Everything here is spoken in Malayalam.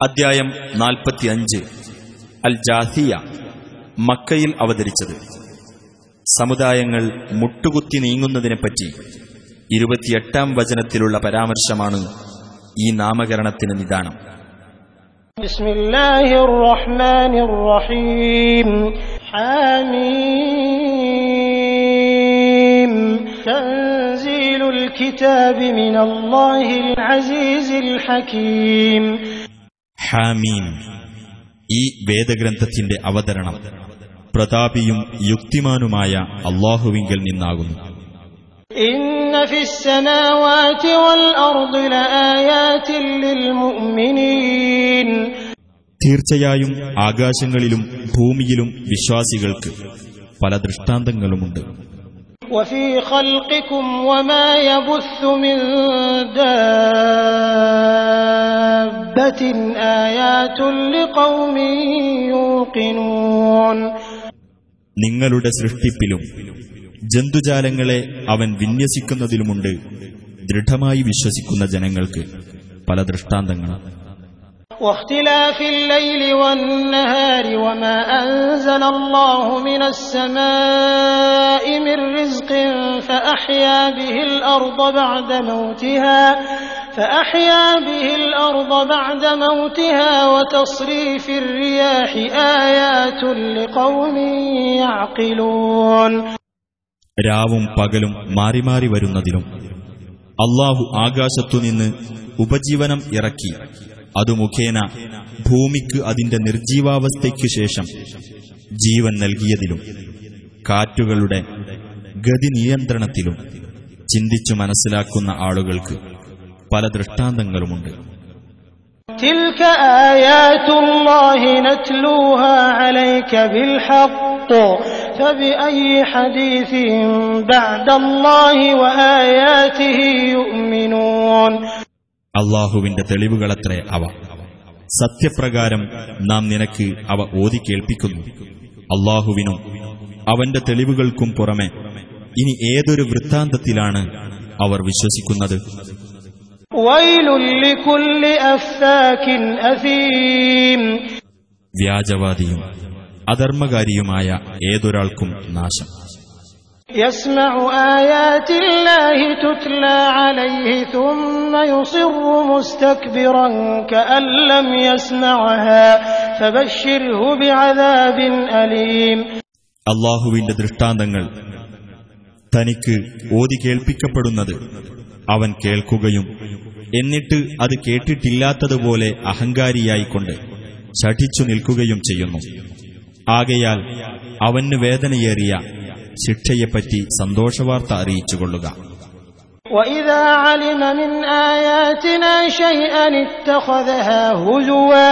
അദ്ധ്യായം നാൽപ്പത്തിയഞ്ച് അൽ ജാഹിയ മക്കയിൽ അവതരിച്ചത് സമുദായങ്ങൾ മുട്ടുകുത്തി നീങ്ങുന്നതിനെപ്പറ്റി ഇരുപത്തിയെട്ടാം വചനത്തിലുള്ള പരാമർശമാണ് ഈ നാമകരണത്തിന് നിദാനം بسم الله الرحمن الرحيم حميم تنزيل الكتاب من الله العزيز الحكيم ഹാമീം ഈ വേദഗ്രന്ഥത്തിന്റെ അവതരണം പ്രതാപിയും യുക്തിമാനുമായ അള്ളാഹുവിങ്കൽ നിന്നാകുന്നു إن في السماوات والأرض لآيات للمؤمنين തീർച്ചയായും ആകാശങ്ങളിലും ഭൂമിയിലും വിശ്വാസികൾക്ക് പല ദൃഷ്ടാന്തങ്ങളുമുണ്ട് وفي خلقكم وما يبث من دابة آيات لقوم يوقنون നിങ്ങളുടെ സൃഷ്ടിപ്പിലും ജന്തുജാലങ്ങളെ അവൻ വിന്യസിക്കുന്നതിലുമുണ്ട് ദൃഢമായി വിശ്വസിക്കുന്ന ജനങ്ങൾക്ക് പല ദൃഷ്ടാന്തങ്ങൾ واختلاف الليل والنهار وما أنزل الله من السماء من رزق فأحيا به الأرض بعد موتها فأحيا به الأرض بعد موتها وتصريف الرياح آيات لقوم يعقلون രാവും പകലും മാറി മാറി വരുന്നതിലും അള്ളാഹു ആകാശത്തുനിന്ന് ഉപജീവനം ഇറക്കി അതു മുഖേന ഭൂമിക്ക് അതിന്റെ നിർജീവാവസ്ഥയ്ക്കു ശേഷം ജീവൻ നൽകിയതിലും കാറ്റുകളുടെ ഗതി നിയന്ത്രണത്തിലും ചിന്തിച്ചു മനസ്സിലാക്കുന്ന ആളുകൾക്ക് പല ദൃഷ്ടാന്തങ്ങളുമുണ്ട്. അള്ളാഹുവിന്റെ തെളിവുകളത്രേ അവ. സത്യപ്രകാരം നാം നിനക്ക് അവ ഓതി കേൾപ്പിക്കുന്നു. അള്ളാഹുവിനും അവന്റെ തെളിവുകൾക്കും പുറമെ ഇനി ഏതൊരു വൃത്താന്തത്തിലാണ് അവർ വിശ്വസിക്കുന്നത്? വ്യാജവാദിയും അധർമ്മകാരിയുമായ ഏതൊരാൾക്കും നാശം يسمع آيات الله تتلى عليه ثم يصر مستكبرا كأن لم يسمعها فبشره بعذاب أليم അള്ളാഹുവിന്റെ ദൃഷ്ടാന്തങ്ങൾ തനിക്ക് ഓതി കേൾപ്പിക്കപ്പെടുന്നത് അവൻ കേൾക്കുകയും എന്നിട്ട് അത് കേട്ടിട്ടില്ലാത്തതുപോലെ അഹങ്കാരിയായിക്കൊണ്ട് ശഠിച്ചു നിൽക്കുകയും ചെയ്യുന്നു ആകയാൽ അവന് വേദനയേറിയ ശിക്ഷയെപ്പറ്റി സന്തോഷവാർത്ത അറിയിച്ചുകൊള്ളുക وإذا علم من آياتنا شيئا اتخذها هزوا